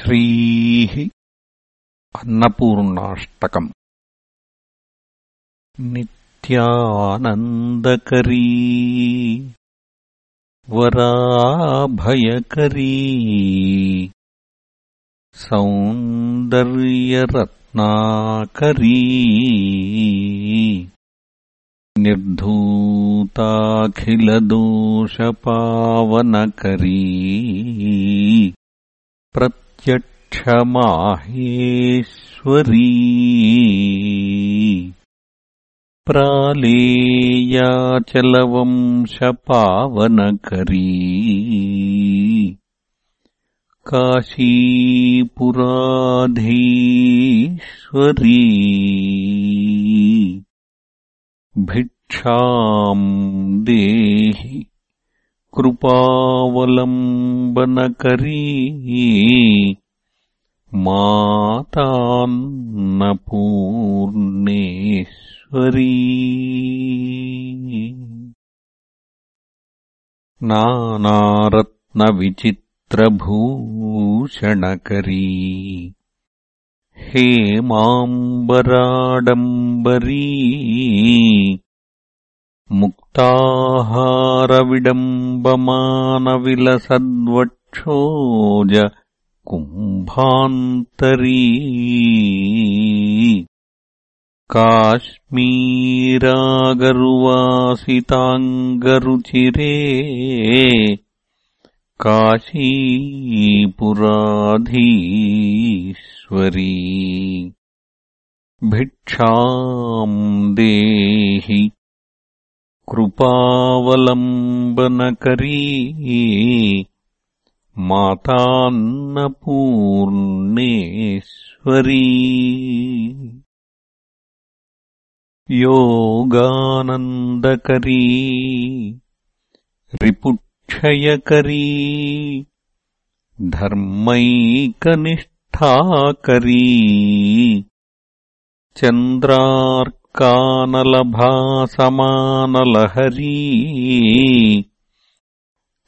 श्रीः अन्नपूर्णाष्टकम्। नित्यानन्दकरी वराभयकरी सौन्दर्यरत्नाकरी निर्धूताखिलदोषपावनकरी प्रत्यक्षमाहेश्वरी प्रालेयाचलवंशपावनकरी। काशीपुराधीश्वरी। भिक्षाम् देहि कृपावलम्बनकरी मातान्नपूर्णेश्वरी। नानारत्नविचित्रभूषणकरी। हेमाम्बराडम्बरी मुक्ताहारविडम्बमानविलसद्वक्षोज कुम्भान्तरी। काश्मीरागरुवासिताङ्गरुचिरे। काशीपुराधीश्वरी। भिक्षाम् देहि कृपावलम्बनकरी मातान्नपूर्णेश्वरी। योगानन्दकरी रिपुक्षयकरी धर्मैकनिष्ठाकरी चन्द्रार्क कानलभासमानलहरी।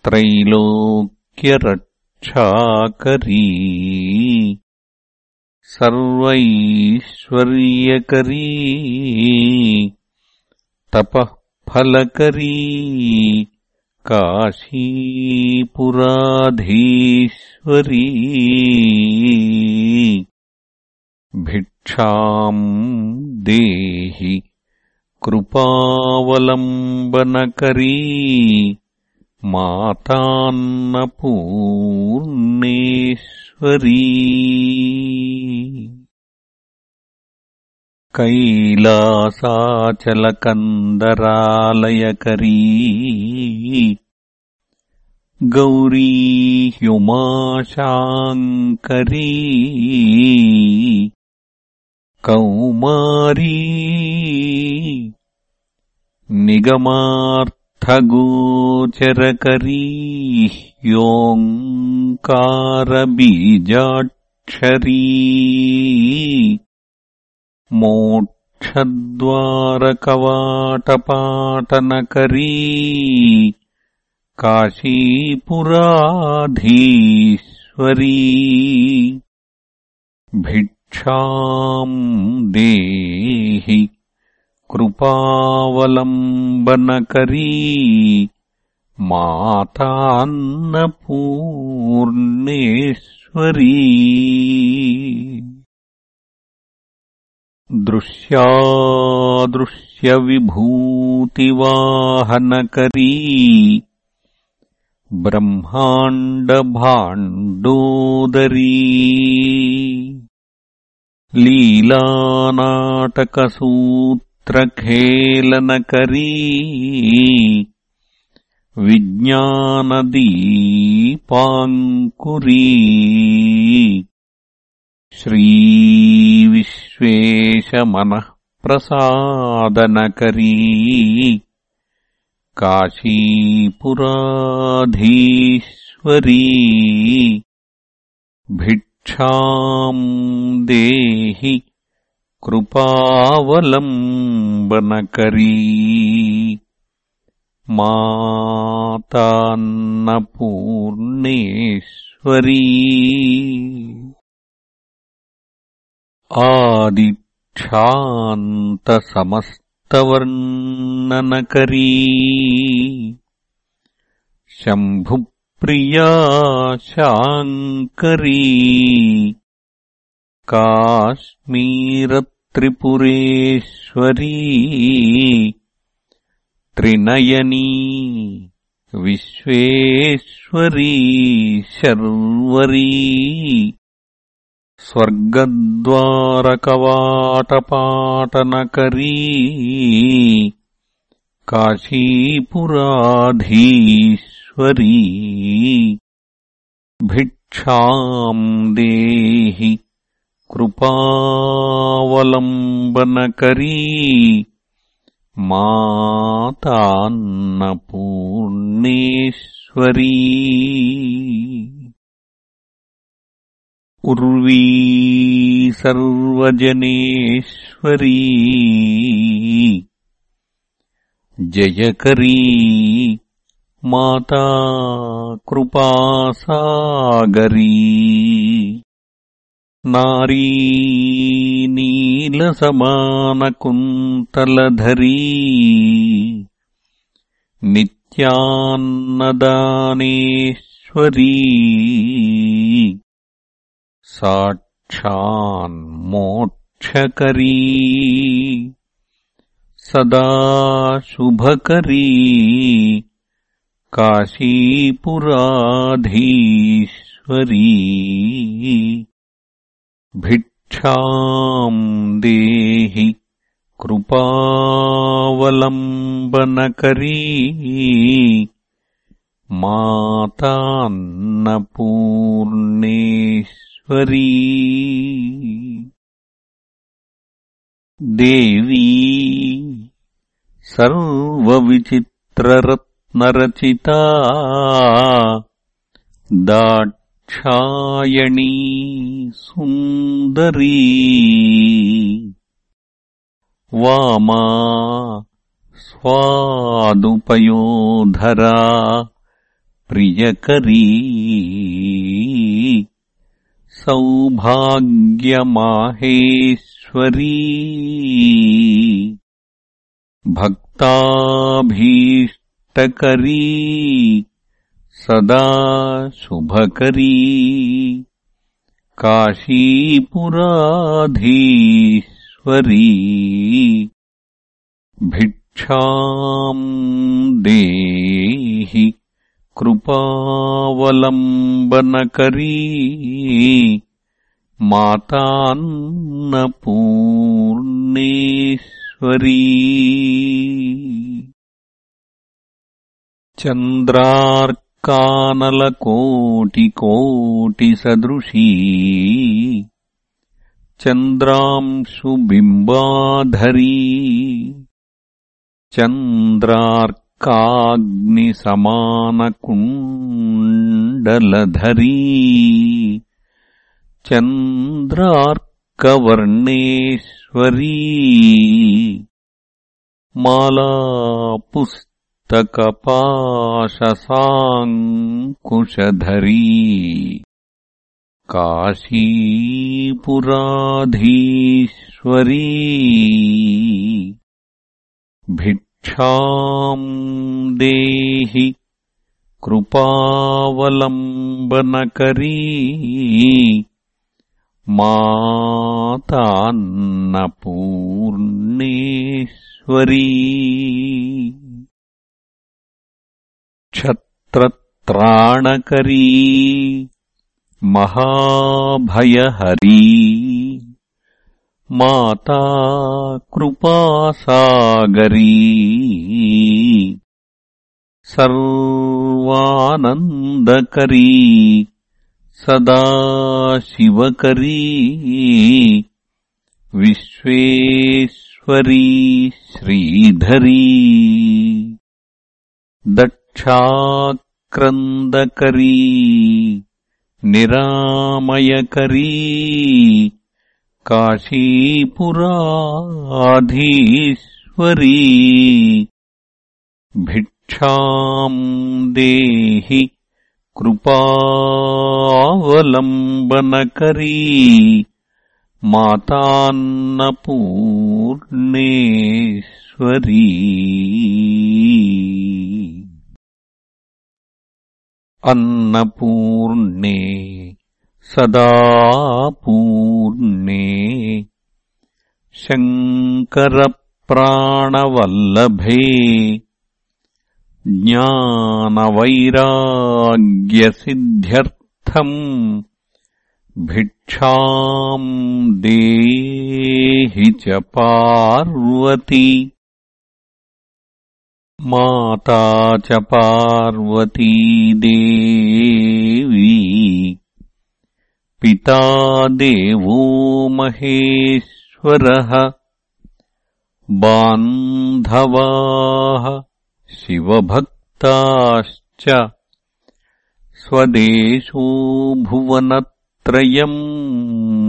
त्रैलोक्यरक्षाकरी। सर्वैश्वर्यकरी। तपःफलकरी। काशीपुराधीश्वरी। भिक्षाम् देहि कृपावलम्बनकरी मातान्नपूर्णेश्वरी। कैलासाचलकन्दरालयकरी गौरी ह्युमाशाङ्करी कौमारी। निगमार्थगोचरकरी योऽङ्कारबीजाक्षरी मोक्षद्वारकवाटपाटनकरी। काशीपुराधीश्वरी भिक्षाम् देहि कृपावलम्बनकरी मातान्नपूर्णेश्वरी। दृश्यादृश्यविभूतिवाहनकरी ब्रह्माण्डभाण्डोदरी लीलानाटकसूत्रखेलनकरी विज्ञानदीपाङ्कुरी। श्रीविश्वेशमनःप्रसादनकरी काशीपुराधीश्वरी भिक्षाम् देहि कृपावलम्बनकरी। मातान्नपूर्णेश्वरी। आदिच्छान्तसमस्तवर्णनकरी शम्भुप्रिया शाङ्करी। काश्मीरत्रिपुरेश्वरी। त्रिनयनी विश्वेश्वरी शर्वरी। स्वर्गद्वारकवाटपाटनकरी। काशीपुराधीश्वरी भिक्षाम् देहि कृपावलम्बनकरी मातान्नपूर्णेश्वरी। उर्वी सर्वजनेश्वरी। जयकरी माता कृपासागरी नारी नीलसमानकुन्तलधरी। नित्यान्नदानेश्वरी। साक्षान्मोक्षकरी सदा शुभकरी काशीपुराधीश्वरी। भिक्षाम् देहि कृपावलम्बनकरी। मातान्नपूर्णेश्वरी। देवी सर्वविचित्ररत्नरचिता दाक्षायणी सुन्दरी। वामा स्वादुपयोधरा। प्रियकरी। सौभाग्यमाहेश्वरी भक्ताभीष्टकरी सदा शुभकरी। काशीपुराधीश्वरी। भिक्षाम् देहि कृपावलम्बनकरी। मातान्नपूर्णेश्वरी चन्द्रार्कानलकोटिकोटिसदृशी चन्द्रांशुबिम्बाधरी चन्द्रार्काग्निसमानकुण्डलधरी चन्द्रार्कवर्णेश्वरी मालापुस्तकपाशसाङ्कुशधरी काशीपुराधीश्वरी। भिक्षाम् देहि कृपावलम्बनकरी। मातान्नपूर्णेश्वरी क्षत्रत्राणकरी महाभयहरी माता कृपासागरी सर्वानन्दकरी सदा शिवकरी विश्वेश्वरी श्रीधरी दक्षाक्रन्दकरी निरामयकरी काशीपुराधीश्वरी भिक्षाम् देहि कृपावलम्बनकरी मातान्नपूर्णेश्वरी अन्नपूर्णे सदा पूर्णे शङ्करप्राणवल्लभे ज्ञानवैराग्यसिद्ध्यर्थम् भिक्षाम् देहि च पार्वती माता च पार्वती देवी। पिता देवो महेश्वरः। बान्धवाः शिवभक्ताश्च। स्वदेशो भुवनत्रयम्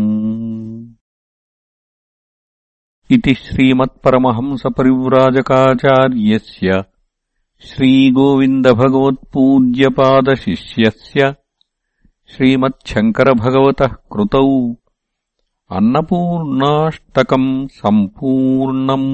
इति श्रीमत्परमहंसपरिव्राजकाचार्यस्य श्रीगोविन्दभगवत्पूज्यपादशिष्यस्य श्रीमच्छङ्करभगवतः कृतौ अन्नपूर्णाष्टकम् सम्पूर्णम्